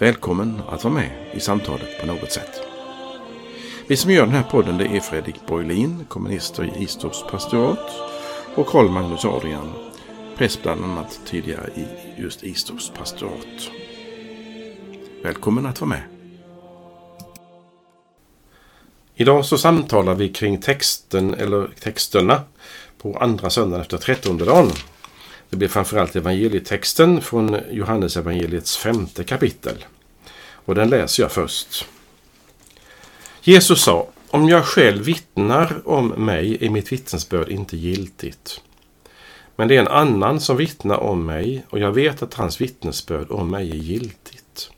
Välkommen att vara med i samtalet på något sätt. Vi som gör den här podden det är Fredrik Borglin, kommunister i Istorps pastorat och Karl Magnus Adrian, präst bland annat tidigare i just Istorps pastorat. Välkommen att vara med. Idag så samtalar vi kring texten eller texterna på andra söndagen efter trettondedagen. Det blir framförallt evangelietexten från Johannes evangeliets femte kapitel. Och den läser jag först. Jesus sa, om jag själv vittnar om mig är mitt vittnesbörd inte giltigt. Men det är en annan som vittnar om mig och jag vet att hans vittnesbörd om mig är giltigt.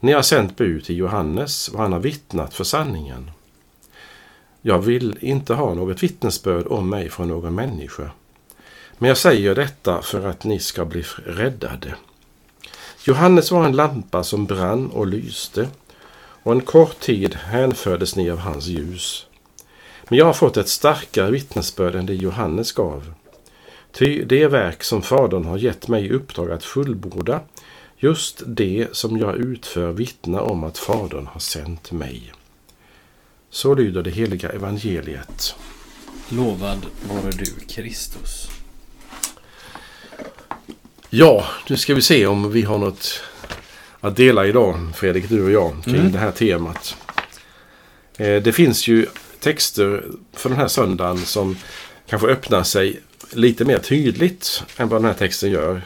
Ni har sänt bud till Johannes och han har vittnat för sanningen. Jag vill inte ha något vittnesbörd om mig från någon människa. Men jag säger detta för att ni ska bli räddade. Johannes var en lampa som brann och lyste och en kort tid hänfördes ni av hans ljus. Men jag har fått ett starkare vittnesbörd än det Johannes gav. Ty det verk som Fadern har gett mig i uppdrag att fullborda, just det som jag utför vittnar om att Fadern har sänt mig. Så lyder det heliga evangeliet. Lovad vare du, Kristus. Ja, nu ska vi se om vi har något att dela idag, Fredrik, du och jag, kring mm. det här temat. Eh, det finns ju texter för den här söndagen som kanske öppnar sig lite mer tydligt än vad den här texten gör.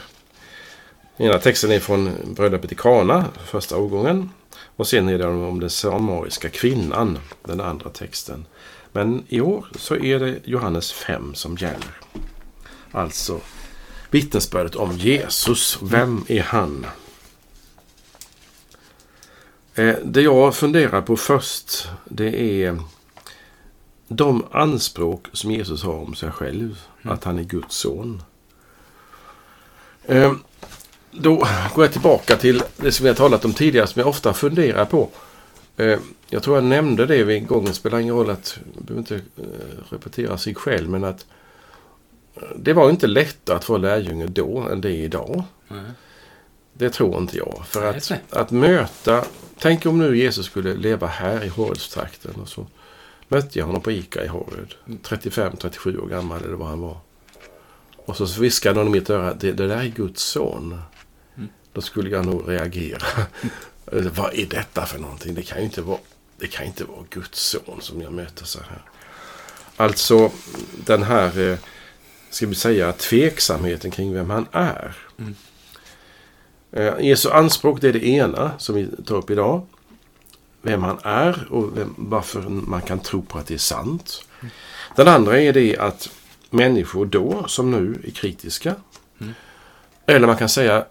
Den ena texten är från bröllopet i Kana, första årgången. Och sen är det om den samariska kvinnan, den andra texten. Men i år så är det Johannes 5 som gäller. Alltså vittnesbördet om Jesus. Vem är han? Eh, det jag funderar på först det är de anspråk som Jesus har om sig själv. Mm. Att han är Guds son. Eh, då går jag tillbaka till det som vi har talat om tidigare som jag ofta funderar på. Eh, jag tror jag nämnde det vid gången, det spelar ingen roll att, jag behöver inte repetera sig själv, men att det var inte lättare att vara lärjunge då än det är idag. Nej. Det tror inte jag. För att, att möta, tänk om nu Jesus skulle leva här i Horedstrakten och så mötte jag honom på ICA i Horred. 35-37 år gammal eller vad han var. Och så viskade han i mitt öra, det, det där är Guds son. Mm. Då skulle jag nog reagera. vad är detta för någonting? Det kan ju inte vara, det kan inte vara Guds son som jag möter så här. Alltså den här eh, ska vi säga, tveksamheten kring vem han är. Mm. Eh, Jesu anspråk det är det ena som vi tar upp idag. Vem han är och vem, varför man kan tro på att det är sant. Mm. Den andra är det att människor då, som nu, är kritiska. Mm. Eller man kan säga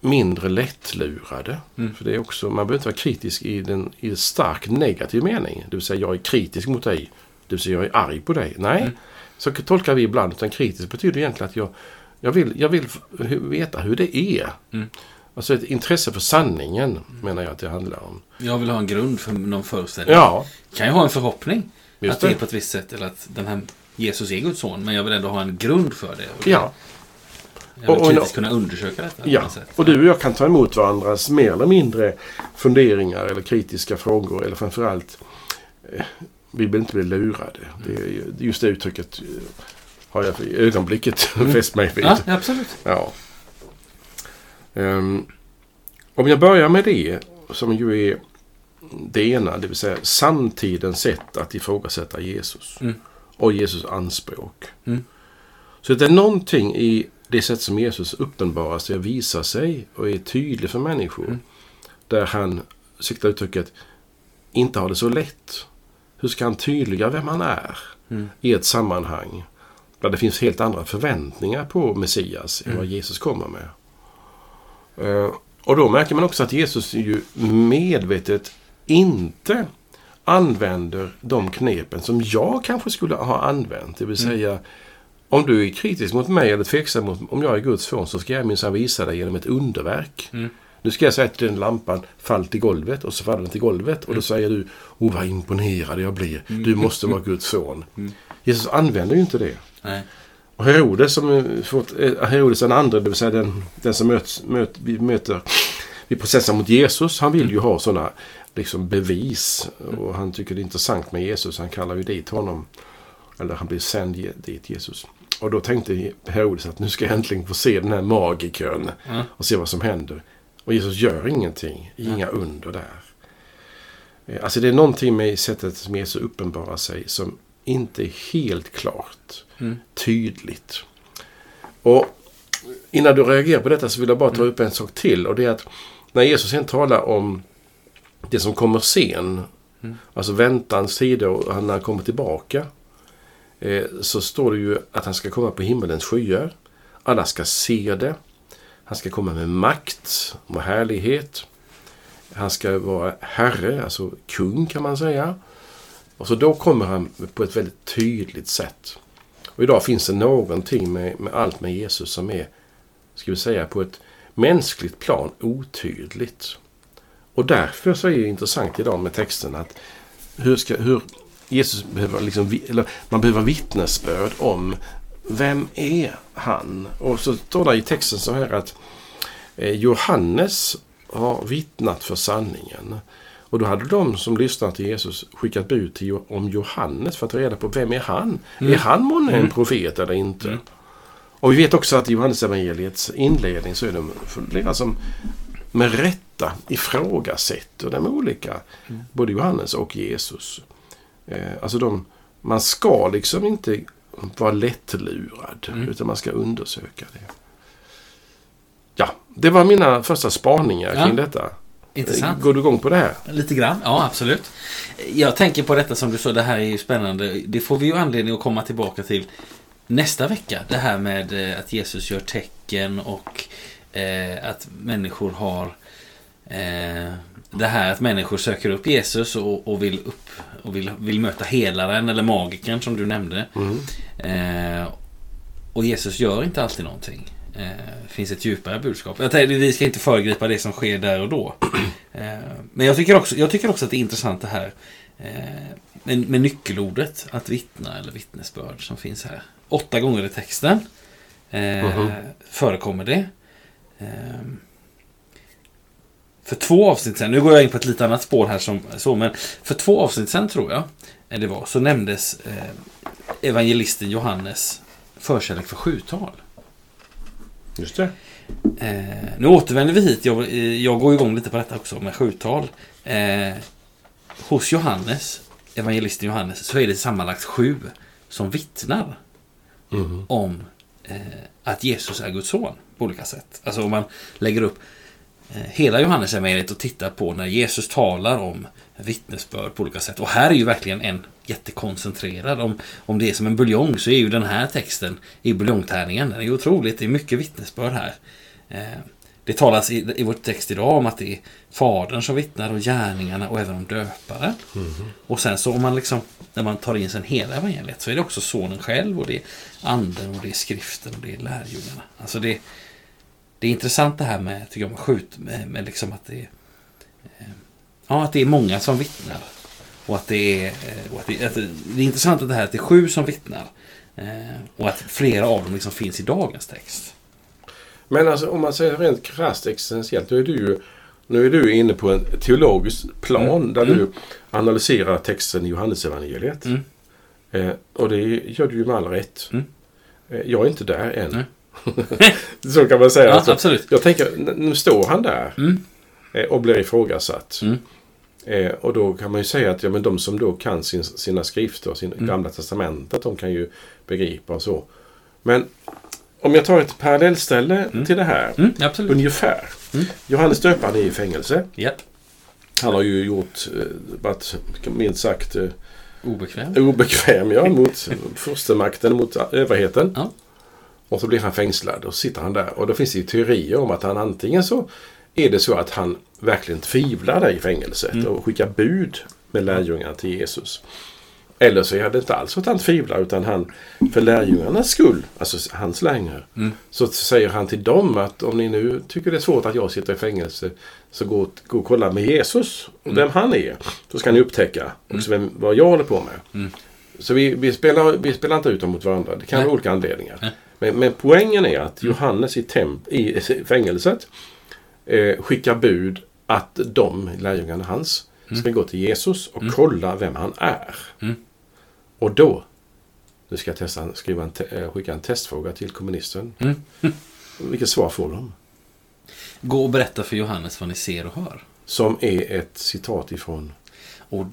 mindre lättlurade. Mm. För det är också, man behöver inte vara kritisk i, den, i stark negativ mening. Det vill säga, jag är kritisk mot dig. Det vill säga, jag är arg på dig. Nej, mm. Så tolkar vi ibland. Utan kritiskt betyder egentligen att jag, jag, vill, jag vill veta hur det är. Mm. Alltså ett intresse för sanningen menar jag att det handlar om. Jag vill ha en grund för någon föreställning. Ja. Kan jag ha en förhoppning Just att det är på ett visst sätt. Eller att den här Jesus är Guds son. Men jag vill ändå ha en grund för det. Ja. Jag vill och, kritiskt kunna undersöka detta. Ja. Och du och jag kan ta emot varandras mer eller mindre funderingar eller kritiska frågor. Eller framförallt vi vill inte bli lurade. Det är just det uttrycket har jag i ögonblicket mm. fäst mig vid. Ja, absolut. Ja. Um, om jag börjar med det som ju är det ena, det vill säga samtidens sätt att ifrågasätta Jesus. Mm. Och Jesus anspråk. Mm. Så det är någonting i det sätt som Jesus uppenbarar sig och visar sig och är tydlig för människor. Mm. Där han, siktar uttrycket, inte har det så lätt. Hur ska han tydliga vem han är mm. i ett sammanhang där det finns helt andra förväntningar på Messias mm. än vad Jesus kommer med? Uh, och då märker man också att Jesus ju medvetet inte använder de knepen som jag kanske skulle ha använt. Det vill Mm. säga, om du är kritisk mot mig eller tveksam mot om jag är Guds son så ska jag minsann visa dig genom ett underverk. Mm. Nu ska jag säga till den lampan, fall till golvet och så faller den till golvet och Mm. då säger du, oh vad imponerad jag blir. Du måste vara Guds son. Mm. Jesus använder ju inte det. Nej. Och Herodes, som eh, fått, eh, Herodes den andra, det vill säga den, den som möts, möt, vi möter vi processar mot Jesus, han vill ju ha sådana liksom bevis. Och han tycker det är intressant med Jesus. Han kallar ju dit honom. Eller han blir sänd dit Jesus. Och då tänkte Herodes att nu ska jag äntligen få se den här magikern. Ja. Och se vad som händer. Och Jesus gör ingenting. Inga under där. Eh, Alltså det är någonting med sättet som Jesus uppenbarar sig som inte är helt klart Mm. tydligt. Och innan du reagerar på detta så vill jag bara ta upp en sak till. Och det är att när Jesus sen talar om det som kommer sen, Mm. alltså väntans tider och när han kommer tillbaka, eh, så står det ju att han ska komma på himmelens skyar. Alla ska se det. Han ska komma med makt och härlighet. Han ska vara herre, alltså kung kan man säga. Och så då kommer han på ett väldigt tydligt sätt. Och idag finns det någonting med, med allt med Jesus som är, ska vi säga, på ett mänskligt plan otydligt. Och därför så är det intressant idag med texten att hur, ska, hur Jesus behöver liksom, eller man behöver vittnesbörd om vem är han? Och så står det i texten så här att eh, Johannes har vittnat för sanningen. Och då hade de som lyssnat till Jesus skickat bud till, om Johannes för att ta reda på vem är han? Är han månne en profet eller inte? Mm. Och vi vet också att i Johannes evangeliets inledning så är det flera som med rätta ifrågasätter de olika, både Johannes och Jesus. Eh, alltså de, man ska liksom inte vara lättlurad, Mm. utan man ska undersöka det. Ja, det var mina första spaningar Ja. kring detta. Intressant. Går du igång på det här? Lite grann, ja absolut. Jag tänker på detta som du sa, det här är ju spännande. Det får vi ju anledning att komma tillbaka till nästa vecka. Det här med eh, att Jesus gör tecken och eh, att människor har eh, det här att människor söker upp Jesus och, och, vill, upp, och vill, vill möta helaren eller magikern som du nämnde. Mm. Eh, och Jesus gör inte alltid någonting. Eh, det finns ett djupare budskap. Jag tänkte, vi ska inte föregripa det som sker där och då. Eh, men jag tycker, också, jag tycker också att det är intressant det här eh, med, med nyckelordet att vittna eller vittnesbörd som finns här. Åtta gånger i texten eh, Mhm. förekommer det. För två avsnitt sen, nu går jag in på ett lite annat spår här som så, men för två avsnitt sen tror jag eh, det var, så nämndes eh, evangelisten Johannes förkärlek för sjutal. Just det. Eh, nu återvänder vi hit. Jag, eh, jag går igång lite på detta också med sjutal. Eh, hos Johannes, evangelisten Johannes, så är det sammanlagt sju som vittnar Mhm. om eh, att Jesus är Guds son på olika sätt. Alltså om man lägger upp hela Johannes evangeliet och tittar på när Jesus talar om vittnesbörd på olika sätt. Och här är ju verkligen en jättekoncentrerad. Om, om det är som en buljong så är ju den här texten i buljongtärningen. Den är ju otroligt. Det är mycket vittnesbörd här. Eh, det talas i, i vår text idag om att det är Fadern som vittnar och gärningarna och även om döparen. Och sen så om man liksom, när man tar in sen hela evangeliet så är det också sonen själv och det är anden och det är skriften och det är lärjungarna. Alltså det, det är intressant det här med, tycker jag, med skjut, med, med liksom att det är eh, Ja, att det är många som vittnar. Och att det är, eh, och att det, att det, det är intressant att det här att det är sju som vittnar. Eh, och att flera av dem liksom finns i dagens text. Men alltså om man säger rent krasst existentiellt, då är du ju nu är du inne på en teologisk plan Mm. där Mm. du analyserar texten i Johannesevangeliet. Mm. Eh, och det gör du ju med all rätt. Mm. Eh, jag är inte där än. Nej. Så kan man säga. Ja, Alltså, absolut. jag tänker, nu står han där Mm. eh, och blir ifrågasatt. Mm. Eh, och då kan man ju säga att ja, men de som då kan sin, sina skrifter, sin Mm. gamla testamentet, de kan ju begripa och så. Men om jag tar ett parallellställe Mm. till det här. Mm. Ungefär. Mm. Johannes döparen är i fängelse. Ja. Han har ju gjort, eh, varit minst sagt eh, Obekväm. obekväm ja, mot förstemakten, mot överheten. Ja. Och så blir han fängslad och sitter han där. Och då finns det ju teorier om att han antingen så är det så att han verkligen tvivlade i fängelset Mm. och skickade bud med lärjungarna till Jesus. Eller så är det inte alls att han tvivlar utan han för lärjungarnas skull, alltså hans lärjungar, Mm. så säger han till dem att om ni nu tycker det är svårt att jag sitter i fängelse så gå, gå och kolla med Jesus och vem han är. Så ska ni upptäcka också vem, vad jag håller på med. Mm. Så vi, vi, spelar, vi spelar inte ut dem mot varandra. Det kan Nej. vara olika anledningar. Men, men poängen är att Johannes i, temp, i fängelset eh, skickar bud att de, lärjungarna hans, ska gå till Jesus och kolla vem han är. Mm. Och då, nu ska jag testa, skriva en te, eh, skicka en testfråga till kommunisten. Mm. Vilket svar får de? Gå och berätta för Johannes vad ni ser och hör. Som är ett citat ifrån... Och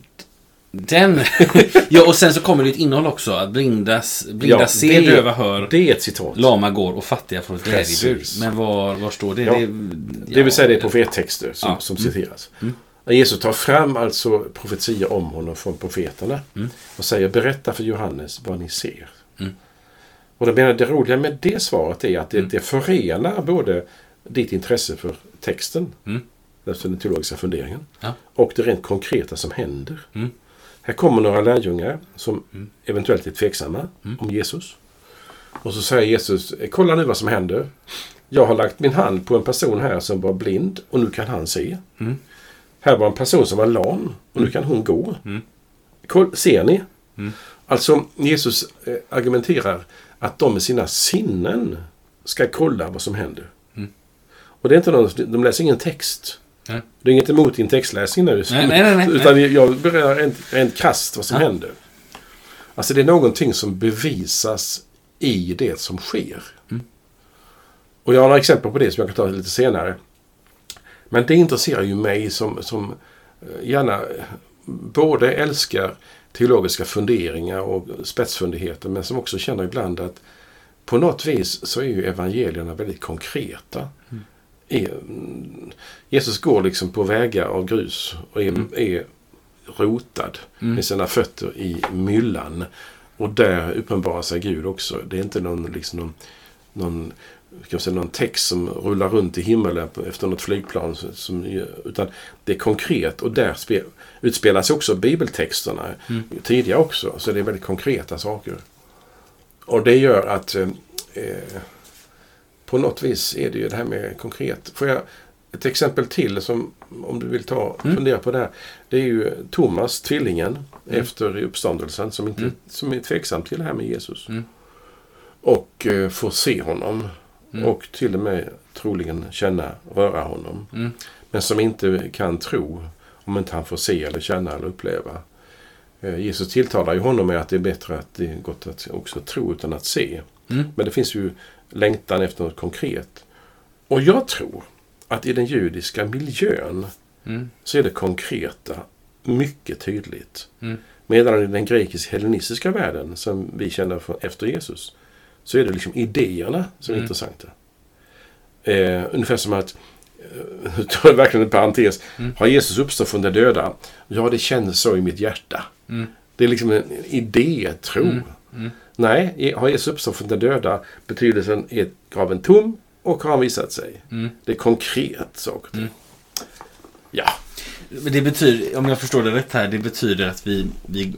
den... ja, och sen så kommer det ett innehåll också. Att blinda, blinda Ja, ser, det- döva hör, Det är ett citat. lama går och fattiga får ett glädjebud. Men var, var står det? Ja, det, Det vill säga det är profettexter som, Ja. som citeras. Mm. Jesus tar fram alltså profetier om honom från profeterna Mm. och säger berätta för Johannes vad ni ser. Mm. Och det, menar, det roliga med det svaret är att det, Mm. det förenar både ditt intresse för texten, Mm. alltså den teologiska funderingen, Ja. och det rent konkreta som händer. Mm. Här kommer några lärjungar som Mm. eventuellt är tveksamma Mm. om Jesus. Och så säger Jesus, kolla nu vad som händer. Jag har lagt min hand på en person här som var blind och nu kan han se. Mm. Här var en person som var lam och nu kan hon gå. Mm. Koll, ser ni? Mm. Alltså, Jesus eh, argumenterar att de med sina sinnen ska kolla vad som händer. Mm. Och det är inte någon, de läser ingen text. Nej. Det är inget emot din textläsning nu. Nej, nej, nej. Utan jag berör rent, rent krasst vad som Ja. händer. Alltså det är någonting som bevisas i det som sker. Mm. Och jag har några exempel på det som jag kan ta lite senare. Men det intresserar ju mig som, som eh, gärna eh, både älskar teologiska funderingar och spetsfundigheter men som också känner ibland att på något vis så är ju evangelierna väldigt konkreta. Mm. Är, Jesus går liksom på vägar av grus och är, Mm. är rotad Mm. med sina fötter i myllan. Och där uppenbarar sig Gud också. Det är inte någon, liksom någon, någon, jag säga, någon text som rullar runt i himmelen efter något flygplan. Som, som, utan det är konkret och där spe, utspelas också bibeltexterna Mm. tidigare också. Så det är väldigt konkreta saker. Och det gör att eh, eh, på något vis är det ju det här med konkret. Får jag ett exempel till som om du vill ta Mm. fundera på det här. Det är ju Thomas, tvillingen, Mm. efter uppståndelsen som, inte, Mm. som är tveksam till det här med Jesus. Mm. Och eh, får se honom. Mm. Och till och med troligen känna, röra honom. Mm. Men som inte kan tro om inte han får se eller känna eller uppleva. Eh, Jesus tilltalar ju honom med att det är bättre att det är gott att också tro utan att se. Mm. Men det finns ju längtan efter något konkret. Och jag tror att i den judiska miljön Mm. så är det konkreta mycket tydligt. Mm. Medan i den grekisk-hellenistiska världen som vi känner efter Jesus så är det liksom idéerna som är Mm. intressanta. Eh, ungefär som att, eh, nu tar jag verkligen en parentes, Mm. har Jesus uppstått från de döda? Ja, det känns så i mitt hjärta. Mm. Det är liksom en idé, tro. Mm. Nej, har Jesus uppstått från de döda, betydelsen är graven tom och har han visat sig. Mm. Det är konkret saker. Mm. Ja, Men det betyder, om jag förstår det rätt här, det betyder att vi, vi,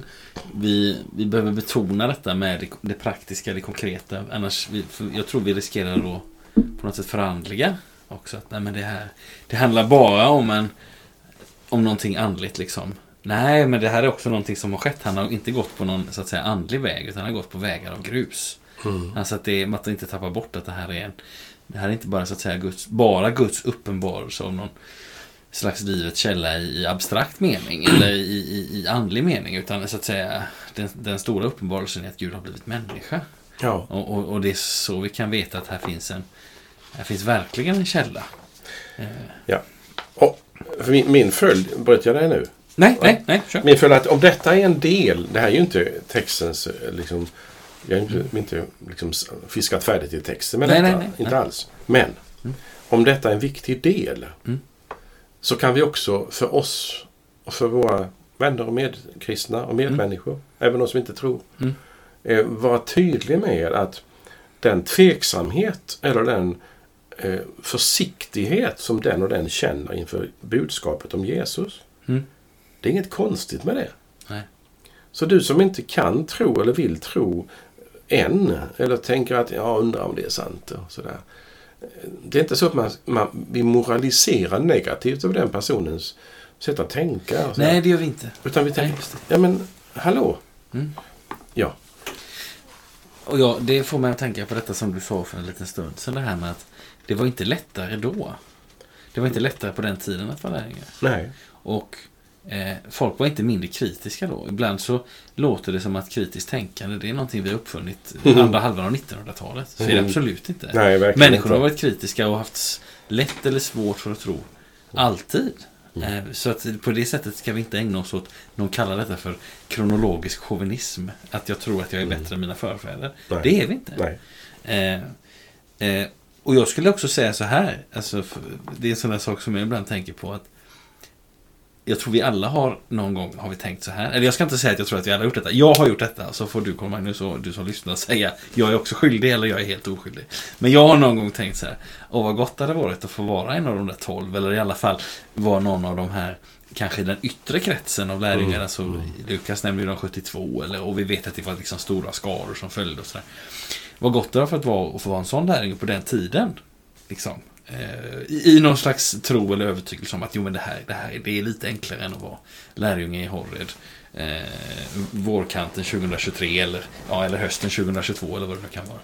vi, vi behöver betona detta med det, det praktiska, det konkreta. Annars, vi, jag tror vi riskerar att på något sätt förandliga också. Att, nej, men det, här, det handlar bara om, en, om någonting andligt liksom. Nej, men det här är också någonting som har skett. Han har inte gått på någon så att säga andlig väg, utan han har gått på vägar av grus. Mm. Alltså att det, man inte tappar bort att det här är en Det här är inte bara så att säga Guds, bara Guds uppenbarelse av någon slags livets källa i, i abstrakt mening eller i, i, i andlig mening utan så att säga den, den stora uppenbarelsen är att Gud har blivit människa. ja. Och, och, och det är så vi kan veta att här finns en här finns verkligen en källa. Eh, Och för min, min följd, bröt jag dig nu? Nej, Ja. nej, nej, kör. Min följd att om detta är en del, det här är ju inte textens, eh, liksom, jag har inte, inte liksom fiskat färdigt i texten med Nej, detta. nej, nej, inte alls. Men Mm. om detta är en viktig del Mm. så kan vi också för oss och för våra vänner och medkristna och medmänniskor, även de som inte tror, Mm. eh, vara tydliga med att den tveksamhet eller den eh, försiktighet som den och den känner inför budskapet om Jesus. Det är inget konstigt med det. Nej. Så du som inte kan tro eller vill tro än, eller tänker att jag undrar om det är sant och sådär. Det är inte så att man, man, vi moraliserar negativt över den personens sätt att tänka. Nej, det gör vi inte. Utan vi Nej, tänker, det. ja men hallå. Mm. Ja. Och ja, det får mig att tänka på detta som du sa för en liten stund sedan. Det här med att det var inte lättare då. Det var inte lättare på den tiden att vara lärjunge. Nej. Och eh, folk var inte mindre kritiska då. Ibland så låter det som att kritiskt tänkande det är någonting vi har uppfunnit andra halvan av 1900-talet. Så är det Mm. absolut inte. Nej, Människor har inte. varit kritiska och haft lätt eller svårt för att tro. Alltid. Mm. Eh, Så att på det sättet ska vi inte ägna oss åt, någon kallar detta för kronologisk chauvinism. Att jag tror att jag är bättre än mina förfäder. Mm. Nej. Det är vi inte. Eh, eh, och jag skulle också säga så här. Alltså, det är en sån där sak som jag ibland tänker på. att jag tror vi alla har någon gång har vi tänkt så här. Eller jag ska inte säga att jag tror att vi alla har gjort detta. Jag har gjort detta. Så får du komma Magnus och du som lyssnar säga jag är också skyldig eller jag är helt oskyldig. Men jag har någon gång tänkt så här. Åh vad gott det hade varit att få vara en av de där tolv. Eller i alla fall vara någon av de här kanske i den yttre kretsen av lärjungar. Mm. Alltså, Lukas nämnde ju de 72. Eller, och vi vet att det var liksom stora skaror som följde och sådär. Vad gott det var för att, vara, att få vara en sån lärjunge på den tiden. Liksom. Eh, I, I någon slags tro eller övertygelse om att jo, men det, här, det här det är lite enklare än att vara lärjunge i Horred. Eh, vårkanten 2023 eller, ja, eller hösten 2022 eller vad det nu kan vara.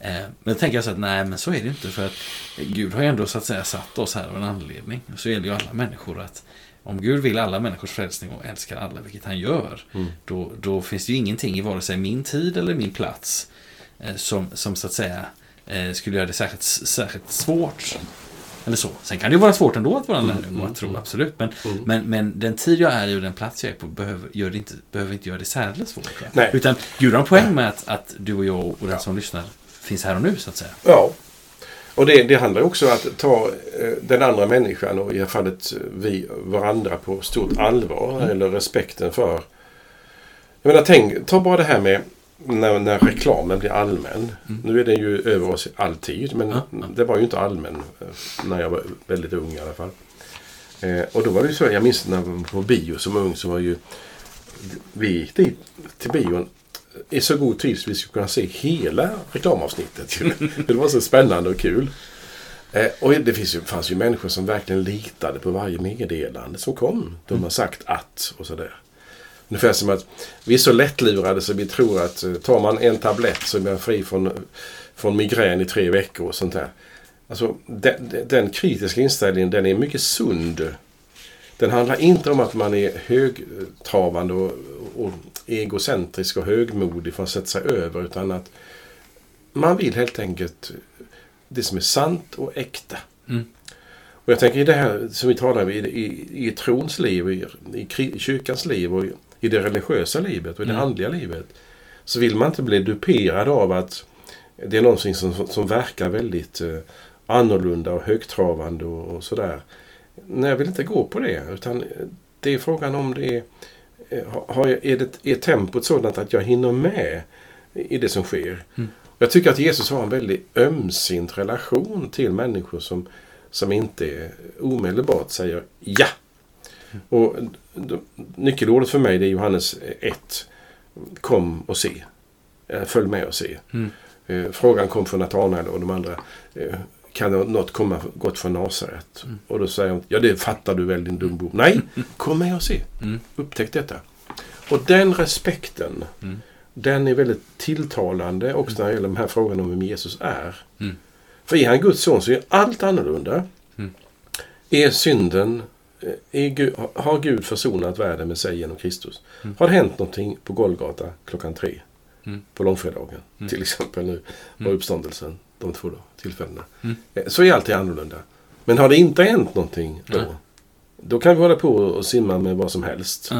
Eh, men då tänker jag så att nej, men så är det inte. För att Gud har ju ändå så att säga satt oss här av en anledning. Så gäller ju alla människor att om Gud vill alla människors frälsning och älskar alla, vilket han gör, Mm. då, då finns det ju ingenting i vare sig min tid eller min plats eh, som, som så att säga eh, skulle göra det särskilt, särskilt svårt. Eller så. Sen kan det ju vara svårt ändå att vara en lärjunge och att tro, absolut. Men, Mm. men, men den tid jag är i och den plats jag är på behöver, gör det inte, behöver inte göra det särskilt svårt. Nej. Utan Gud har en poäng med att, att du och jag och den som lyssnar finns här och nu, så att säga. Ja. Och det, det handlar också om att ta eh, den andra människan och i det här fallet eh, vi varandra på stort allvar. Mm. Eller respekten för. Jag menar, tänk, ta bara det här med när, när reklamen blir allmän. Nu är den ju över oss alltid. Men Mm. Ja, ja. det var ju inte allmän eh, när jag var väldigt ung i alla fall. Eh, och då var det ju så, jag minns när jag var på bio som ung så var ju vi gick dit till bion i så god tid så vi skulle kunna se hela reklamavsnittet. det var så spännande och kul. Eh, och det finns ju, fanns ju människor som verkligen litade på varje meddelande som kom. De har sagt att och sådär. Ungefär som att vi är så lättlurade så vi tror att eh, tar man en tablett så är man fri från, från migrän i tre veckor och sånt där. Alltså den, den kritiska inställningen den är mycket sund. Den handlar inte om att man är högtravande och, och egocentrisk och högmodig för att sätta sig över utan att man vill helt enkelt det som är sant och äkta. Mm. Och jag tänker i det här som vi talar om i, i, i trons liv, i, i kyrkans liv och i, det religiösa livet och i det Mm. andliga livet. Så vill man inte bli duperad av att det är någonting som, som verkar väldigt eh, annorlunda och högtravande och, och sådär. Nej, jag vill inte gå på det. Utan det är frågan om det är, eh, har, jag- är, det, är tempot sådant att jag hinner med i det som sker. Mm. Jag tycker att Jesus har en väldigt ömsint relation till människor som, som inte omedelbart säger ja. Och nyckelordet för mig det är Johannes 1. Kom och se. Eh, Följ med och se. Mm. Eh, Frågan kom från Natanael och de andra. eh, Kan något komma gott från Nasaret? Mm. Och då säger hon, ja det fattar du väl din dumbom. Nej, kom med och se. Mm. Upptäck detta. Och den respekten, Mm. den är väldigt tilltalande också när det gäller de här frågorna om vem Jesus är. Mm. För är han Guds son så är allt annorlunda. Mm. Är synden, Gud, har Gud försonat världen med sig genom Kristus? Mm. Har det hänt någonting på Golgata klockan tre? Mm. På långfredagen Mm. till exempel nu. Och Mm. uppståndelsen. De två då, tillfällena. Mm. Eh, Så är alltid annorlunda. Men har det inte hänt någonting då? Då kan vi hålla på och simma med vad som helst.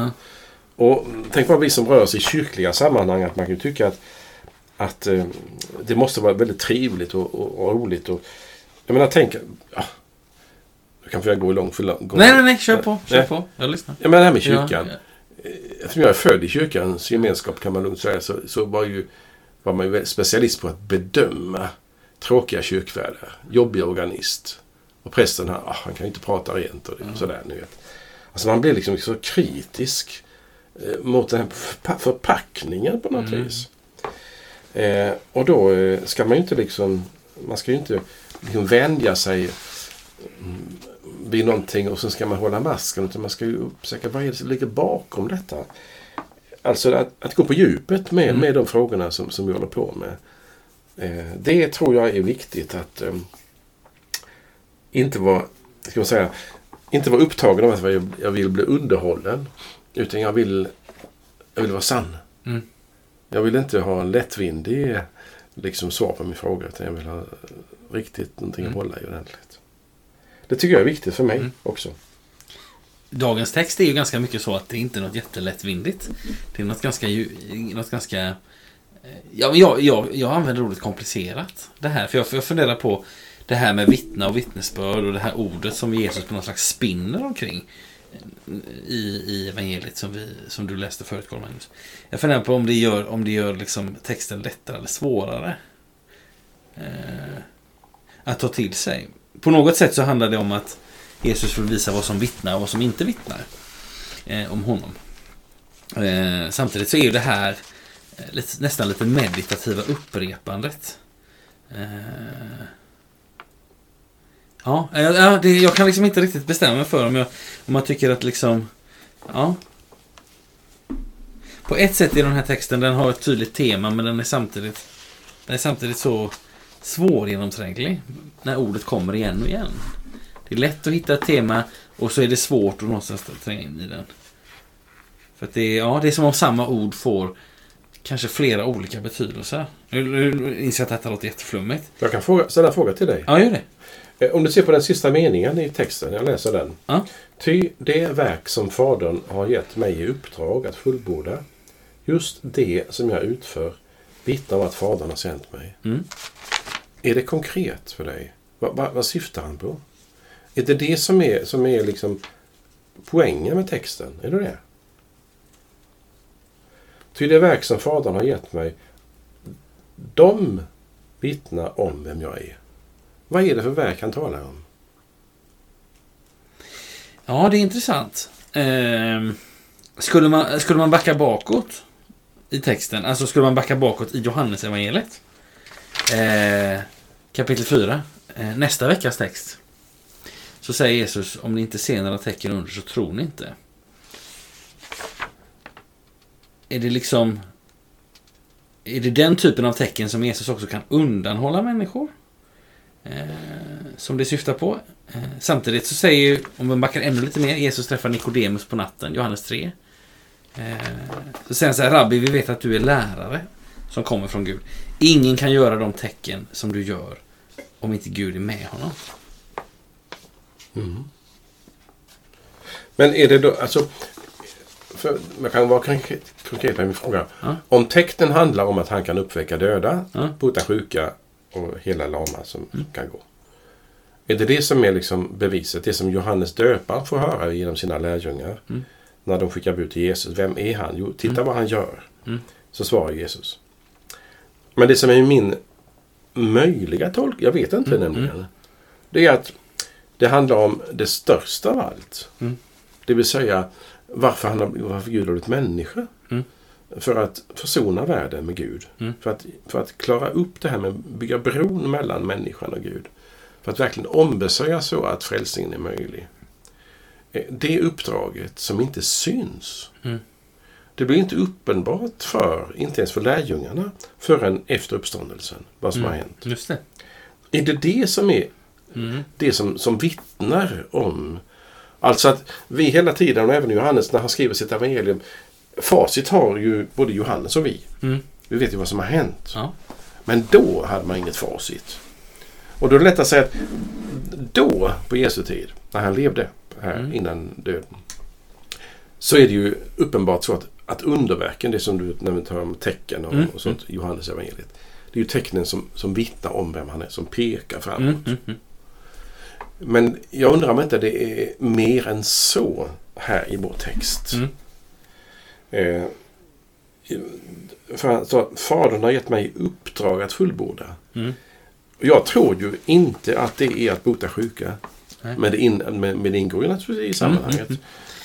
Och tänk bara vi som rör oss i kyrkliga sammanhang att man kan tycka att, att eh, det måste vara väldigt trevligt och, och, och roligt. Och, jag menar tänk, ja, kanske jag går långt för långt. Nej, nej, nej, kör på. Kör Nej. på. Jag lyssnar. Jag menar det här med kyrkan. Ja, Eftersom jag är född i kyrkans gemenskap kan man lugnt säga så, så var, ju, var man ju specialist på att bedöma tråkiga kyrkvärdar, jobbig organist. Och prästen han, ah, han kan ju inte prata rent och Mm. sådär. Ni vet. Alltså man blir liksom så kritisk eh, mot den här förpa- förpackningen på något Mm. vis. Eh, och då eh, ska man ju inte liksom, man ska ju inte liksom vänja sig vid någonting och sen ska man hålla masken. Utan man ska ju uppsöka vad är det som ligger bakom detta. Alltså att, att gå på djupet med, Mm. med de frågorna som, som vi håller på med. Eh, det tror jag är viktigt att eh, inte vara, ska man säga, inte vara upptagen av att jag, vill bli underhållen. Utan jag vill, jag vill vara sann. Mm. Jag vill inte ha en lättvindig liksom, svar på min fråga. Utan jag vill ha riktigt någonting att Mm. hålla i ordentligt. Det tycker jag är viktigt för mig Mm. också. Dagens text är ju ganska mycket så att det inte är något jättelättvindigt. Det är något ganska... Något ganska eh, ja, jag, jag, jag använder ordet komplicerat. Det här, för jag, jag funderar på det här med vittna och vittnesbörd och det här ordet som Jesus på något slags spinner omkring i, i evangeliet som, vi, som du läste förut, Carl Magnus. Jag funderar på om det gör, om det gör liksom texten lättare eller svårare eh, att ta till sig. På något sätt så handlar det om att Jesus vill visa vad som vittnar och vad som inte vittnar eh, om honom. Eh, samtidigt så är ju det här eh, lite, nästan lite meditativa upprepandet. Eh, ja, eh, ja det, jag kan liksom inte riktigt bestämma mig för om jag, om jag tycker att liksom... Ja. På ett sätt är den här texten, den har ett tydligt tema men den är samtidigt, den är samtidigt så svårgenomtränglig när ordet kommer igen och igen. Det är lätt att hitta ett tema och så är det svårt att någonstans tränga in i den. För att det är, ja, det är som om samma ord får kanske flera olika betydelser. Nu, inser jag att detta låter jätteflummigt. Jag kan fråga, ställa en fråga till dig. Ja, gör det. Eh, Om du ser på den sista meningen i texten, jag läser den. Ja. Ty det verk som Fadern har gett mig i uppdrag att fullborda, just det som jag utför, vittnar om att Fadern har sänt mig. Mm. Är det konkret för dig? Vad, vad, vad syftar han på? Är det det som är, som är liksom poängen med texten? Är det det? Ty det verk som Fadern har gett mig, de vittnar om vem jag är. Vad är det för verk han talar om? Ja, det är intressant. Ehm, skulle, man, skulle man backa bakåt i texten, alltså skulle man backa bakåt i Johannes evangeliet eh, kapitel 4, eh, nästa veckas text, så säger Jesus om ni inte ser några tecken under så tror ni inte. Är det liksom... Är det den typen av tecken som Jesus också kan undanhålla människor? Eh, som det syftar på. Eh, samtidigt så säger om man backar ännu lite mer, Jesus träffar Nikodemus på natten, Johannes 3. Eh, så säger han så här, Rabbi, vi vet att du är lärare som kommer från Gud. Ingen kan göra de tecken som du gör om inte Gud är med honom. Men är det då, alltså, för, man kan vara konkret, med min fråga. Ja. Om tecknen handlar om att han kan uppväcka döda, Ja. bota sjuka och hela lama som kan gå. Är det det som är liksom beviset? Det som Johannes döparen får höra genom sina lärjungar. Mm. När de skickar bud till Jesus. Vem är han? Jo, titta vad han gör. Mm. Så svarar Jesus. Men det som är min möjliga tolkning, jag vet inte Mm, nämligen. Det är att det handlar om det största av allt. Mm. Det vill säga varför, han har, varför Gud har blivit människa. Mm. För att försona världen med Gud. Mm. För, att, för att klara upp det här med att bygga bron mellan människan och Gud. För att verkligen ombesörja så att frälsningen är möjlig. Det uppdraget som inte syns. Mm. Det blir inte uppenbart för, inte ens för lärjungarna, förrän efter uppståndelsen. Vad som har hänt. Just det. Är det det som är Mm. det som, som vittnar om... Alltså att vi hela tiden, och även Johannes när han skriver sitt evangelium, facit har ju både Johannes och vi. Mm. Vi vet ju vad som har hänt. Ja. Men då hade man inget facit. Och då är det lätt att säga att då, på Jesu tid, när han levde här Mm. innan döden, så är det ju uppenbart så att, att underverken, det som du tar om tecken och, Mm. och sånt, Johannes evangeliet, det är ju tecknen som, som vittnar om vem han är, som pekar framåt. Mm. Mm. Mm. Men jag undrar om inte det är mer än så här i vår text. Mm. Eh, för sa, Fadern har gett mig uppdrag att fullborda. Mm. Jag tror ju inte att det är att bota sjuka. Men det, in, men, men det ingår ju naturligtvis i sammanhanget. Mm,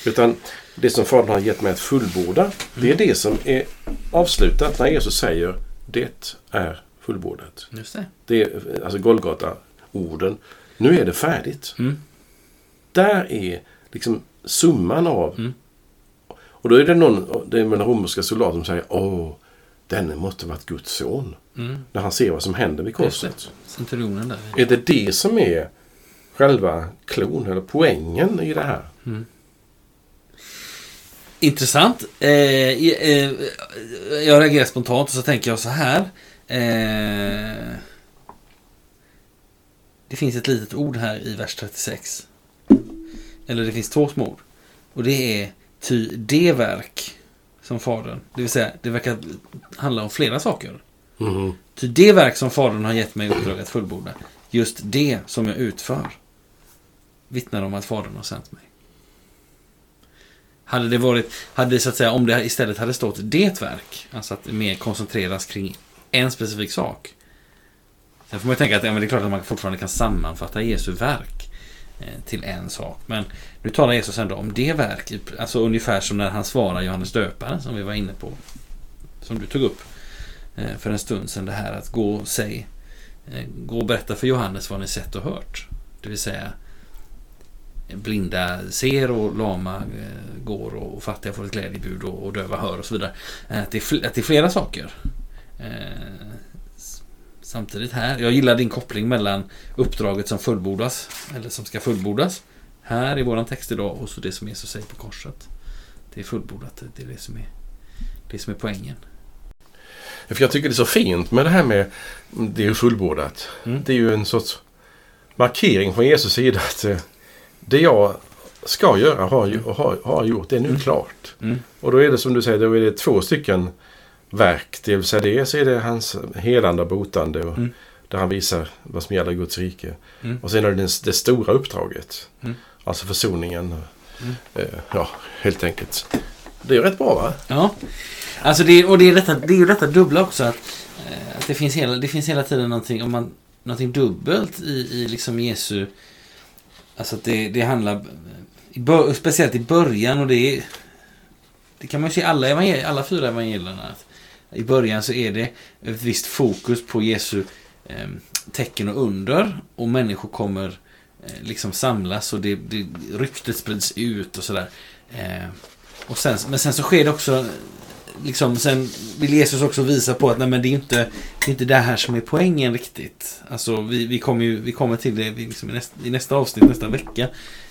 Utan det som Fadern har gett mig att fullborda, det är det som är avslutat när Jesus säger det är fullbordat. Just det. Det är alltså Golgata-orden. Nu är det färdigt. Mm. Där är liksom summan av... Mm. Och då är det någon, det är den romerska soldaten som säger Åh, denne måste varit Guds son. Mm. När han ser vad som händer vid korset. Centurionen där. Är det det som är själva klon eller poängen i det här? Intressant. Eh, eh, jag reagerar spontant och så tänker jag så här. Eh, det finns ett litet ord här i vers 36. Eller det finns två små ord. Och det är ty det verk som Fadern. Det vill säga, det verkar handla om flera saker. Mhm. Ty det verk som Fadern har gett mig uppdrag att fullborda, just det som jag utför, vittnar om att Fadern har sänt mig. Hade det varit, hade det så att säga, om det istället hade stått det verk, alltså att det mer koncentreras kring en specifik sak. Sen får man ju tänka att ja, men det är klart att man fortfarande kan sammanfatta Jesu verk eh, till en sak. Men nu talar Jesus ändå om det verk, alltså ungefär som när han svarar Johannes döparen som vi var inne på. Som du tog upp eh, för en stund sedan det här att gå och säg eh, Gå och berätta för Johannes vad ni sett och hört. Det vill säga blinda ser och lama eh, går och fattiga får ett glädjebud och, och döva hör och så vidare. Att det, är, att det är flera saker. Eh, Samtidigt här. Jag gillar din koppling mellan uppdraget som fullbordas eller som ska fullbordas här i våran text idag och så det som Jesus säger på korset. Det är fullbordat. Det är det som är, det som är poängen. För jag tycker det är så fint med det här med det är fullbordat. Mm. Det är ju en sorts markering från Jesus sida att eh, det jag ska göra har, ju, har, har gjort, det är nu Mm. klart. Mm. Och då är det som du säger, då är det två stycken verk. Säga dels är det hans helande och botande och Mm. där han visar vad som gäller Guds rike. Mm. Och sen är det det, stora uppdraget. Mm. Alltså försoningen. Mm. Eh, ja, helt enkelt. Det är rätt bra va? Ja. Alltså det, och det är, detta, det är ju detta dubbla också. Att, eh, att det, finns hela, det finns hela tiden någonting, om man, någonting dubbelt i, i liksom Jesu... Alltså att det, det handlar... I bör, speciellt i början och det är... Det kan man ju se i alla, evangel- alla fyra evangelierna. Att I början så är det ett visst fokus på Jesu eh, tecken och under. Och människor kommer eh, liksom samlas och det, det, ryktet sprids ut och sådär. Eh, och sen, men sen så sker det också liksom, sen vill Jesus också visa på att nej, men det är inte det är inte det här som är poängen riktigt. Alltså vi, vi kommer ju vi kommer till det liksom, i, nästa, i nästa avsnitt nästa vecka.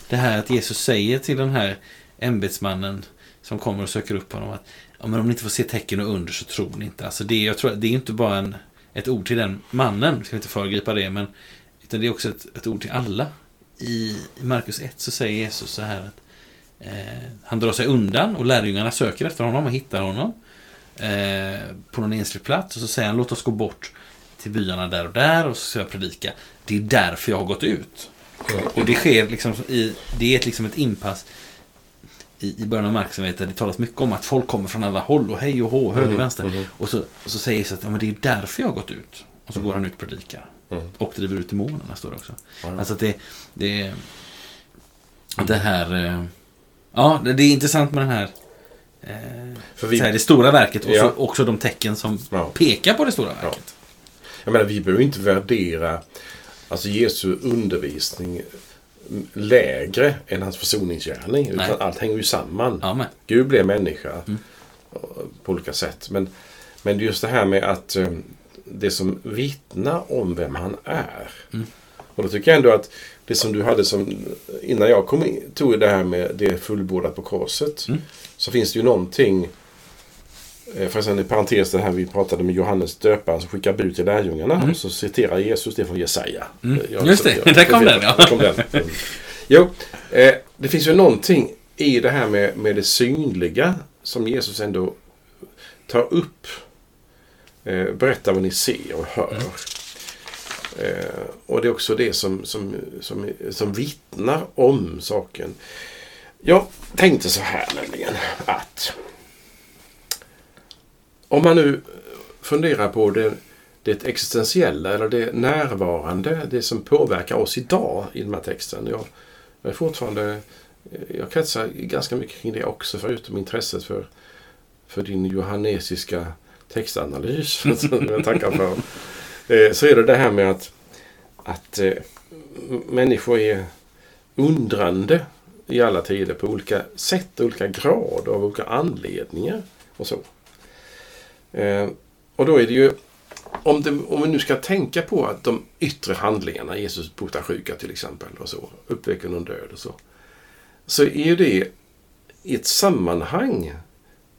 Det här att Jesus säger till den här ämbetsmannen som kommer och söker upp honom att ja, men om ni inte får se tecken och under så tror ni inte. Alltså det, jag tror, det är inte bara en, ett ord till den mannen, ska vi inte föregripa det, men utan det är också ett, ett ord till alla. I, I Markus 1 så säger Jesus så här att Eh, han drar sig undan och lärjungarna söker efter honom och hittar honom. Eh, på någon enslig plats. Och så säger han låt oss gå bort till byarna där och där och så ska jag predika. Det är därför jag har gått ut. Och det sker liksom i, det är liksom ett inpass i, i början av Marx, vet jag, det talas mycket om att folk kommer från alla håll och hej och hå, höger och Mhm, vänster. mhm. Och, så, och så säger Jesus att ja, men det är därför jag har gått ut. Och så går han ut och predikar. Mm. Och driver ut demonerna, står det också. Alltså att det, det, det här... Ja, det det är intressant med den här... Eh, För vi, så här det stora verket och Ja. så också de tecken som Ja. pekar på det stora verket. Jag menar, vi behöver inte värdera alltså Jesu undervisning lägre än hans försoningsgärning. Nej. Utan allt hänger ju samman. Ja, men. Gud blev människa Mm. på olika sätt. Men, men det är just det här med att eh, det som vittnar om vem han är. Mm. Och då tycker jag ändå att det som du hade som innan jag kom in, tog det här med det fullbordat på korset. Mm. Så finns det ju någonting eh, Förresten i parentes det här vi pratade med Johannes döparen som skickar bud till lärjungarna. Mm. Och så citerar Jesus det från Jesaja. Mm. Jag- Just det, jag- där kom den, ja. kom den. Mm. Jo, eh, det finns ju någonting i det här med, med det synliga som Jesus ändå tar upp. Eh, berätta vad ni ser och hör. Mm. Eh, och det är också det som, som, som, som vittnar om saken. Jag tänkte så här nämligen att om man nu funderar på det, det existentiella eller det närvarande, det som påverkar oss idag i den här texten. Jag, jag är fortfarande, eh, jag kretsar ganska mycket kring det också förutom intresset för, för din johannesiska textanalys som jag tackar för. Eh, så är det det här med att, att eh, människor är undrande i alla tider på olika sätt, olika grad av olika anledningar och så. Eh, och då är det ju om, det, om vi nu ska tänka på att de yttre handlingarna, Jesus botar sjuka till exempel och så, uppväcker någon död och så. Så är ju det i ett sammanhang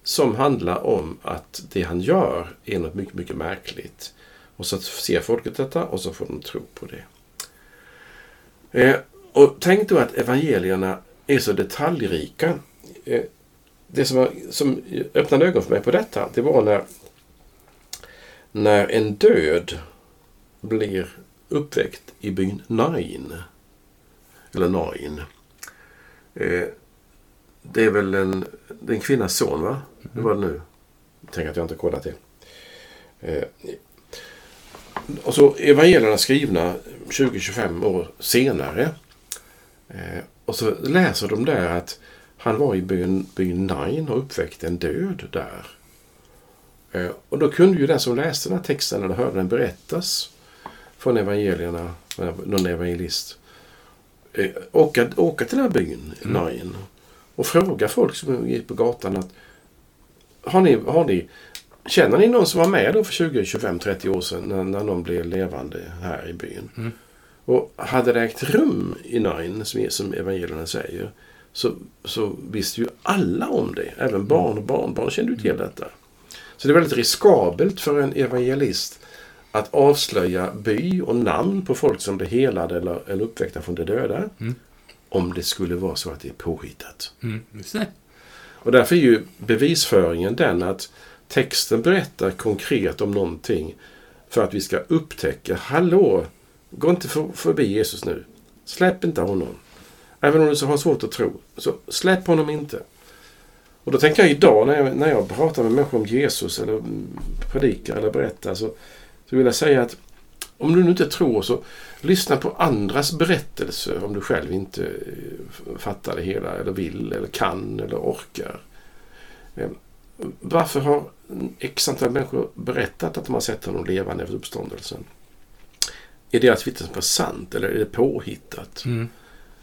som handlar om att det han gör är något mycket, mycket märkligt. Och så ser folket detta och så får de tro på det. Eh, och tänk då att evangelierna är så detaljrika. Eh, det som, som öppnade ögon för mig på detta, det var när, när en död blir uppväckt i byn Nain. Eller Nain. Eh, det är väl en, en kvinnas son, va? Det var det nu. Tänk att jag inte kollat det. Eh, och så evangelierna skrivna 20-25 år senare. Eh, och så läser de där att han var i byn, byn Nain och uppväckte en död där. Eh, och då kunde ju den som läste den här texten eller hörde den berättas från evangelierna, någon evangelist, eh, åka, åka till den här byn, mm. Nain, och fråga folk som gick på gatan att har ni, har ni, känner ni någon som var med då för 20, 25, 30 år sedan när, när någon blev levande här i byn? Mm. Och hade det ägt rum i Nain, som, som evangelierna säger, så, så visste ju alla om det. Även barn och barnbarn kände ju till detta. Så det är väldigt riskabelt för en evangelist att avslöja by och namn på folk som blir helade eller, eller uppväckta från de döda. Mm. Om det skulle vara så att det är påhittat. Mm, och därför är ju bevisföringen den att texten berättar konkret om någonting för att vi ska upptäcka, hallå, gå inte förbi Jesus nu. Släpp inte honom. Även om du har svårt att tro, så släpp honom inte. Och då tänker jag idag när jag, när jag pratar med människor om Jesus eller predikar eller berättar så, så vill jag säga att om du nu inte tror så lyssna på andras berättelser om du själv inte eh, fattar det hela eller vill eller kan eller orkar. Ehm, varför har x antal människor berättat att de har sett honom levande efter uppståndelsen? Är deras vittnesbörd sant eller är det påhittat? Mm.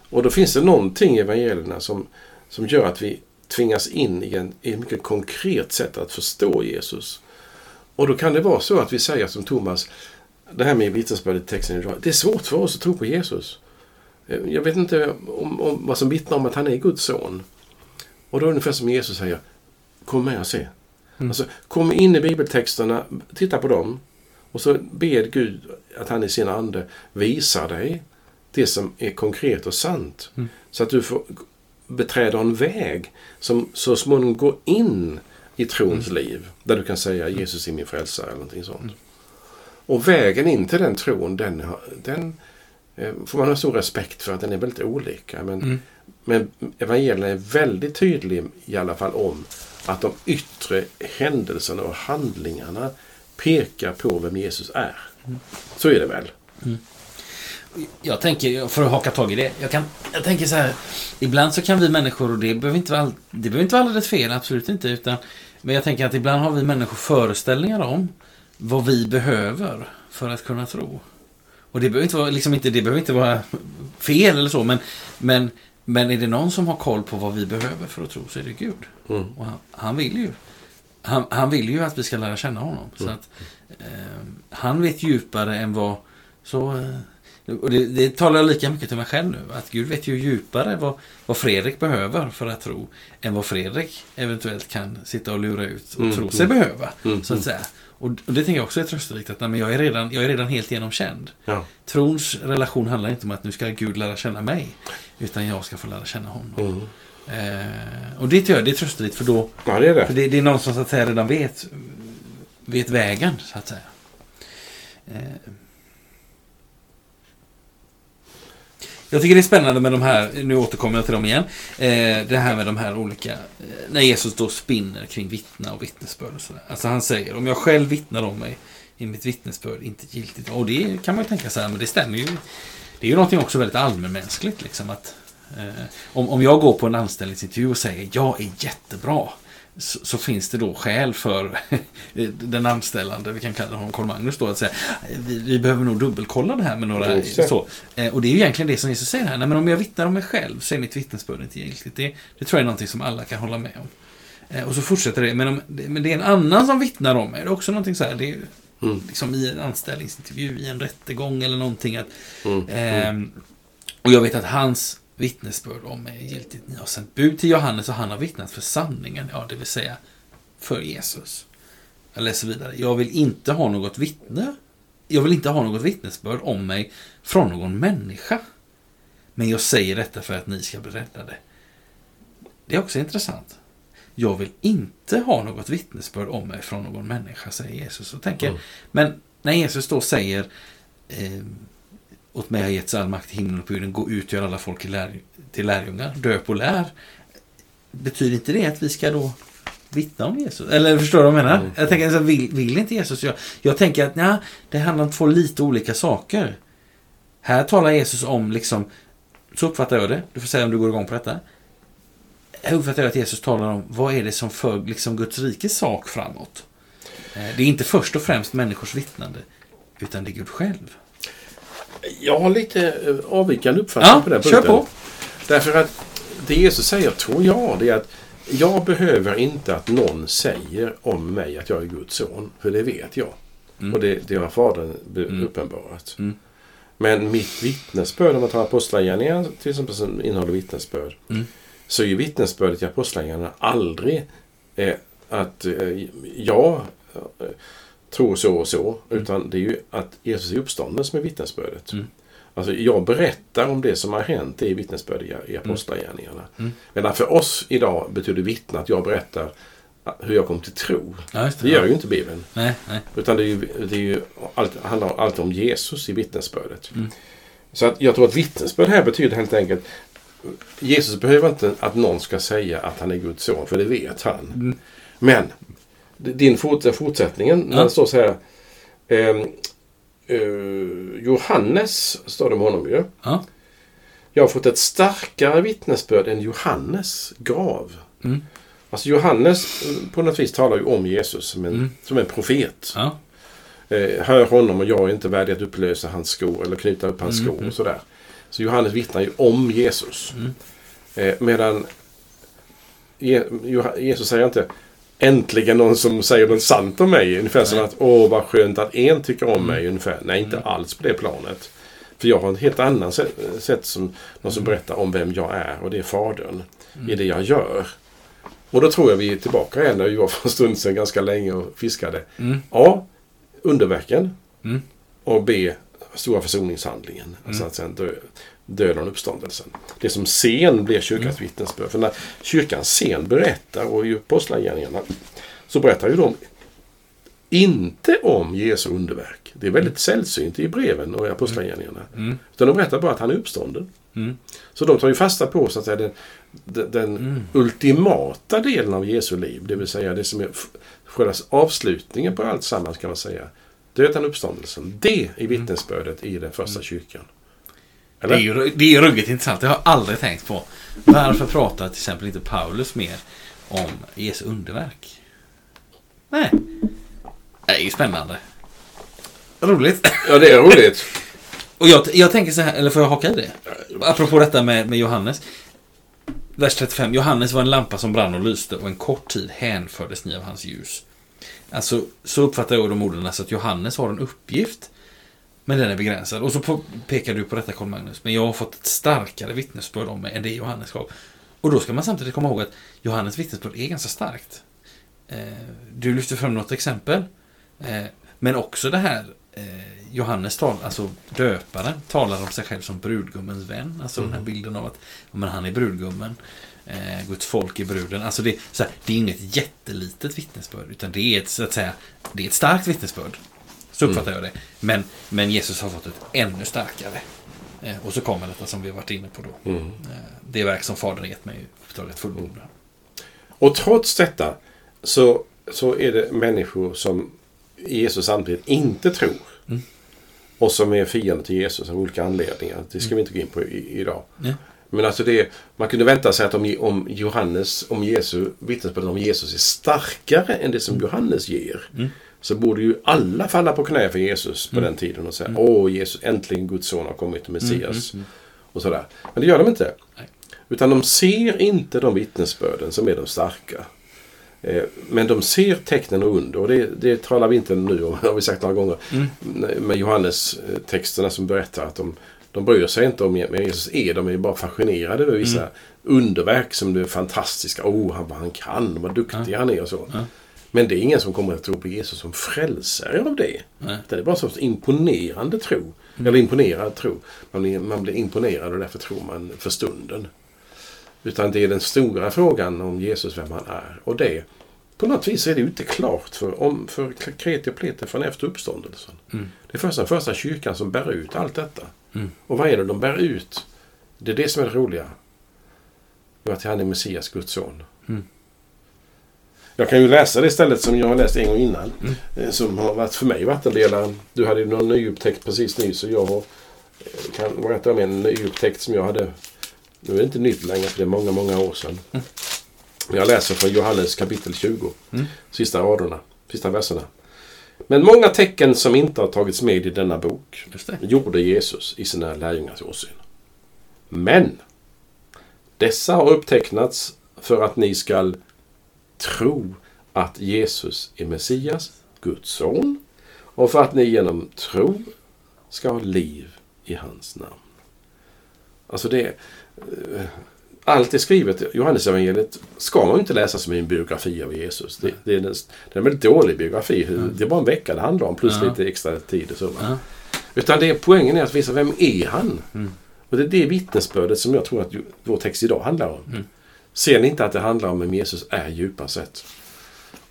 Och då finns det någonting i evangelierna som, som gör att vi tvingas in i, en, i ett mycket konkret sätt att förstå Jesus. Och då kan det vara så att vi säger som Thomas, det här med vittnesbördet i texten idag, det är svårt för oss att tro på Jesus. Eh, jag vet inte om, om, vad som vittnar om att han är Guds son. Och då är det ungefär som Jesus säger, kom med och se. Mm. Alltså, kom in i bibeltexterna, titta på dem. Och så ber Gud att han i sin ande visar dig det som är konkret och sant. Mm. Så att du får beträda en väg som så småningom går in i trons mm. liv. Där du kan säga Jesus är min frälsare eller någonting sånt. Mm. Och vägen in till den tron, den, den eh, får man ha stor respekt för att den är väldigt olika. Men, mm. men evangelierna är väldigt tydlig i alla fall om att de yttre händelserna och handlingarna pekar på vem Jesus är. Mm. Så är det väl? Mm. Jag tänker, för att haka tag i det. Jag, kan, jag tänker så här. Ibland så kan vi människor, och det behöver inte vara, det behöver inte vara alldeles fel, absolut inte. Utan, men jag tänker att ibland har vi människor föreställningar om vad vi behöver för att kunna tro. Och det behöver inte vara, liksom inte, det behöver inte vara fel eller så, men, men, men är det någon som har koll på vad vi behöver för att tro så är det Gud. Mm. Och han, han, vill ju. Han, han, vill ju att vi ska lära känna honom. Mm. Så att, eh, han vet djupare än vad... Så, eh, och det, det talar jag lika mycket till mig själv nu. Att Gud vet ju djupare vad, vad Fredrik behöver för att tro. Än vad Fredrik eventuellt kan sitta och lura ut och mm. tro sig mm. behöva. Så att mm. säga. Och, och det tänker jag också är trösterikt. Att nej, men jag, är redan, jag är redan helt genomkänd. Ja. Trons relation handlar inte om att nu ska Gud lära känna mig. Utan jag ska få lära känna honom. Mm. Eh, och det tycker jag det är trösterikt för då... Ja, det är det. För det, det är någon som så att säga redan vet, vet vägen, så att säga. Eh, Jag tycker det är spännande med de här, nu återkommer jag till dem igen, eh, det här med de här olika, eh, när Jesus då spinner kring vittna och vittnesbörd och sådär. Alltså han säger, om jag själv vittnar om mig är mitt vittnesbörd inte giltigt. Och det kan man ju tänka sig, men det stämmer ju. Det är ju någonting också väldigt allmänmänskligt. Liksom, att, eh, om, om jag går på en anställningsintervju och säger jag är jättebra. Så, så finns det då skäl för den anställande, vi kan kalla honom Carl-Magnus då, att säga vi, vi behöver nog dubbelkolla det här med några... Så. Eh, och det är ju egentligen det som Jesus säger här. Nej, men om jag vittnar om mig själv så är mitt vittnesbörd inte giltigt. Det, det tror jag är någonting som alla kan hålla med om. Eh, Och så fortsätter det. Men, om, men det är en annan som vittnar om mig. Det är också någonting så här. Det är Mm. liksom i en anställningsintervju, i en rättegång eller någonting. Att, Mm. ehm, och jag vet att hans vittnesbörd om mig giltigt. Ni har sänt bud till Johannes och han har vittnat för sanningen. Ja, det vill säga för Jesus. Jag läser vidare. Jag vill inte ha något vittne. Jag vill inte ha något vittnesbörd om mig från någon människa. Men jag säger detta för att ni ska bli räddade. Det är också intressant. Jag vill inte ha något vittnesbörd om mig från någon människa, säger Jesus. Och tänker, Mm. Men när Jesus då säger eh, åt mig har getts all makt i himlen och på jorden, gå ut och gör alla folk till, lär, till lärjungar, döp och lär. Betyder inte det att vi ska då vittna om Jesus? Eller förstår du vad jag menar? Mm. Jag tänker, vill, vill inte Jesus? Jag, jag tänker att nej, det handlar om två lite olika saker. Här talar Jesus om, liksom, så uppfattar jag det. Du får säga om du går igång på detta. Här uppfattar jag att Jesus talar om vad är det som för liksom, Guds rikes sak framåt. Eh, Det är inte först och främst människors vittnande, utan det är Gud själv. Jag har lite eh, avvikande uppfattning Ja, på den kör punkten. på. Därför att det Jesus säger, tror jag, det är att jag behöver inte att någon säger om mig att jag är Guds son. För det vet jag. Mm. Och det, det har Fadern Mm. uppenbarat. Mm. Men mitt vittnesbörd, om man tar Apostlagärningarna till exempel som innehåller vittnesbörd. Mm. Så är ju vittnesbördet i Apostlagärningarna aldrig eh, att eh, jag tror så och så. Utan det är ju att Jesus är uppstånden som är vittnesbördet. Mm. Alltså jag berättar om det som har hänt, det är vittnesbörd i, i Apostlagärningarna. Mm. Medan för oss idag betyder vittna att jag berättar hur jag kom till tro. Ja, just Det gör ju inte Bibeln. Nej, nej. Utan det, är ju, det är ju allt, handlar alltid om Jesus i vittnesbördet. Mm. Så att jag tror att vittnesbörd här betyder helt enkelt Jesus behöver inte att någon ska säga att han är Guds son, för det vet han. Mm. Men din fort, fortsättningen, när Ja. det står så här. ehm, eh, Johannes, står det om honom ju. Ja. Jag har fått ett starkare vittnesbörd än Johannes grav. Mm. Alltså Johannes eh, på något vis talar ju om Jesus som en, Mm. som en profet. Ja. Eh, hör honom och jag är inte värdig att upplösa hans skor eller knyta upp hans Mm, skor mm. och sådär. Så Johannes vittnar ju om Jesus. Mm. Eh, medan Je, Jesus säger inte Äntligen någon som säger något sant om mig. Ungefär som att åh vad skönt att en tycker om Mm. mig. Ungefär. Nej, inte Mm. alls på det planet. För jag har ett helt annat sätt, sätt som någon som Mm. berättar om vem jag är och det är Fadern Mm. i det jag gör. Och då tror jag vi är tillbaka igen när vi var för en stund sedan ganska länge och fiskade. Mm. A. Underverken. Mm. Och B. Stora försoningshandlingen. Alltså Mm. att sen dö, döden och uppståndelsen. Det som sen blir kyrkans Mm. vittnesbörd. För när kyrkan sen berättar och i Apostlagärningarna så berättar ju de inte om Jesu underverk. Det är väldigt sällsynt i breven och i Apostlagärningarna. Mm. Utan de berättar bara att han är uppstånden. Mm. Så de tar ju fasta på så att säga, den, den, den Mm. ultimata delen av Jesu liv. Det vill säga det som är själva avslutningen på allt sammans kan man säga. Döden och uppståndelsen. Det är vittnesbördet i den första kyrkan. Mm. Det är, ju, det är ruggigt intressant. Det har jag aldrig tänkt på. Varför pratar till exempel inte Paulus mer om Jesu underverk? Nej. Det är ju spännande. Roligt. Ja, det är roligt. Och jag, jag tänker så här, eller får jag haka i det? Apropå detta med, med Johannes. Vers 35. Johannes var en lampa som brann och lyste och en kort tid hänfördes ni av hans ljus. Alltså, så uppfattar jag de orden, alltså att Johannes har en uppgift. Men den är begränsad. Och så pekar du på detta Carl Magnus. Men jag har fått ett starkare vittnesbörd om mig än det Johannes gav. Och då ska man samtidigt komma ihåg att Johannes vittnesbörd är ganska starkt. Eh, du lyfter fram något exempel. Eh, men också det här eh, Johannes tal, alltså döparen, talar om sig själv som brudgummens vän. Alltså den här Mm. bilden av att men han är brudgummen. Eh, Guds folk är bruden. Alltså det, så här, det är inget jättelitet vittnesbörd. Utan det är ett, så att säga, det är ett starkt vittnesbörd. Så uppfattar jag det. Men, men Jesus har fått ett ännu starkare. Eh, och så kommer detta som vi har varit inne på då. Mm. Eh, det verk som Fadern gett mig uppdraget fullborda. Och trots detta så, så är det människor som Jesus samtidigt inte tror. Och som är fiende till Jesus av olika anledningar. Det ska vi inte gå in på i, idag. Ja. Men alltså det, man kunde vänta sig att om, om Johannes, om Jesu, vittnesbördet om Jesus är starkare än det som Johannes ger. Så borde ju alla falla på knä för Jesus på den tiden och säga Åh Jesus, äntligen Guds son har kommit, Messias. Och sådär. Men det gör de inte. Nej. Utan de ser inte de vittnesbörden som är de starka. Eh, Men de ser tecknen och under. Och det, det talar vi inte nu om, har vi sagt några gånger. Med Johannes-texterna som berättar att de, de bryr sig inte om vem Jesus är. De är bara fascinerade över vissa underverk som är fantastiska. Åh, han, vad han kan, vad duktig han är och så. Ja. Men det är ingen som kommer att tro på Jesus som frälsare av det. Nej. Det är bara en sorts imponerande tro. Eller imponerad tro. Man blir, man blir imponerad och därför tror man för stunden. Utan det är den stora frågan om Jesus, vem han är. Och det, på något vis är det ju inte klart för, om, för kreti och pleti förrän efter uppståndelsen. Mm. Det är först den första kyrkan som bär ut allt detta. Mm. Och vad är det de bär ut? Det är det som är det roliga. Att han är Messias, Guds son. Mm. Jag kan ju läsa det istället som jag har läst en gång innan. Mm. eh, Som har varit för mig vattendelaren. Du hade ju någon nyupptäckt precis ny så jag har, eh, kan berätta om en nyupptäckt som jag hade. Nu är det inte nytt längre för det är många, många år sedan. Men Jag läser från Johannes kapitel 20. Mm. Sista raderna, sista verserna. Men många tecken som inte har tagits med i denna bok gjorde Jesus i sina lärjungars åsyn. Men dessa har upptecknats för att ni skall tro att Jesus är Messias, Guds son, och för att ni genom tro ska ha liv i hans namn. Alltså det... eh, Allt är skrivet, Johannesevangeliet ska man ju inte läsa som en biografi av Jesus. Det, det, är, en, det är en väldigt dålig biografi. Det är bara en vecka det handlar om, plus Ja. lite extra tid och så. Ja. Utan det, poängen är att visa vem är han? Mm. Och det är det vittnesbördet som jag tror att vår text idag handlar om. Mm. Ser ni inte att det handlar om vem Jesus är djupast sett?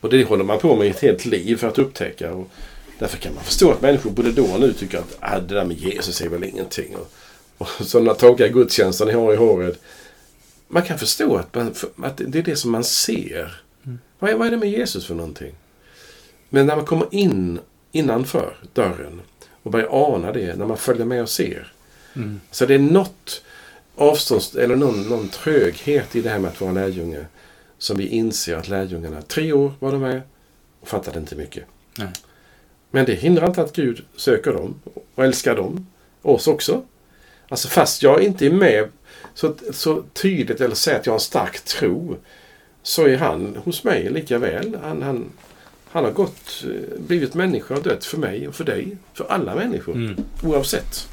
Och det håller man på med ett helt liv för att upptäcka. Och därför kan man förstå att människor både då och nu tycker att ah, det där med Jesus är väl ingenting. Och, och sådana tråkiga gudstjänster ni har i håret. Man kan förstå att, man, att det är det som man ser. Vad, är, vad är det med Jesus för någonting? Men när man kommer in innanför dörren och börjar ana det, när man följer med och ser. Mm. Så det är något avstånds eller någon, någon tröghet i det här med att vara lärjunge. Som vi inser att lärjungarna, tre år var de med och fattade inte mycket. Nej. Men det hindrar inte att Gud söker dem och älskar dem. Oss också. Alltså fast jag inte är med så, så tydligt eller säger att jag har en stark tro. Så är han hos mig lika väl. Han, han, han har gått, eh, blivit människa och dött för mig och för dig. För alla människor. Mm. Oavsett.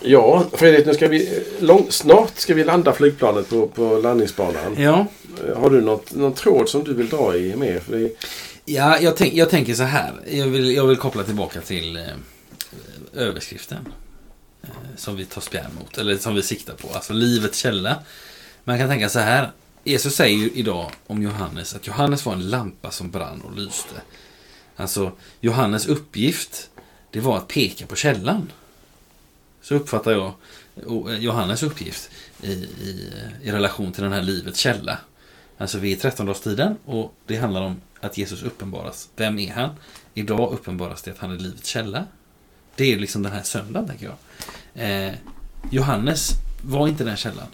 Ja, Fredrik, nu ska vi, lång, snart ska vi landa flygplanet på, på landningsbanan. Ja, Har du något, någon tråd som du vill dra i? För det, ja jag, tänk, jag tänker så här. Jag vill, jag vill koppla tillbaka till eh, överskriften. Eh, som vi tar spjärn mot, eller som vi siktar på. Alltså livets källa. Man kan tänka så här. Jesus säger ju idag om Johannes att Johannes var en lampa som brann och lyste. Alltså, Johannes uppgift, det var att peka på källan. Så uppfattar jag eh, Johannes uppgift i, i, i relation till den här livets källa. Alltså vi är i trettondagarstiden och det handlar om att Jesus uppenbaras. Vem är han? Idag uppenbaras det att han är livets källa. Det är liksom den här söndagen, tänker jag. Eh, Johannes var inte den källan,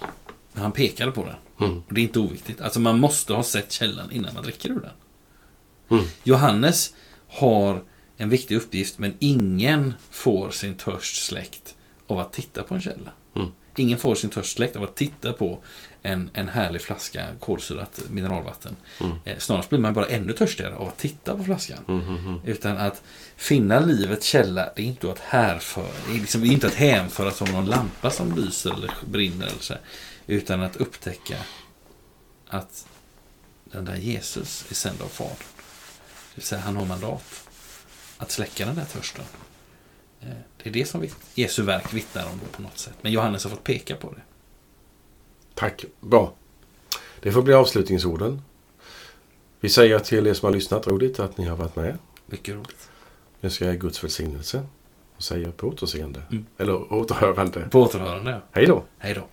men han pekade på den. Mm. Och det är inte oviktigt. Alltså man måste ha sett källan innan man dricker ur den. Mm. Johannes har en viktig uppgift, men ingen får sin törst släckt av att titta på en källa. Mm. Ingen får sin törst släckt av att titta på en, en härlig flaska kolsyrat mineralvatten. Mm. Eh, snarast blir man bara ännu törstigare av att titta på flaskan. Mm, mm, mm. Utan att finna livets källa, det är inte att härföra, det är liksom inte att hänföra som någon lampa som lyser eller brinner eller så. Utan att upptäcka att den där Jesus är sänd av Fadern. Det vill säga, han har mandat att släcka den där törsten. Det är det som Jesu verk vittnar om på något sätt. Men Johannes har fått peka på det. Tack. Bra. Det får bli avslutningsorden. Vi säger till er som har lyssnat roligt att ni har varit med. Mycket roligt. Nu ska jag Guds välsignelse och säger på återseende. Mm. Eller återhörande. På återhörande. Hej då! Hej då.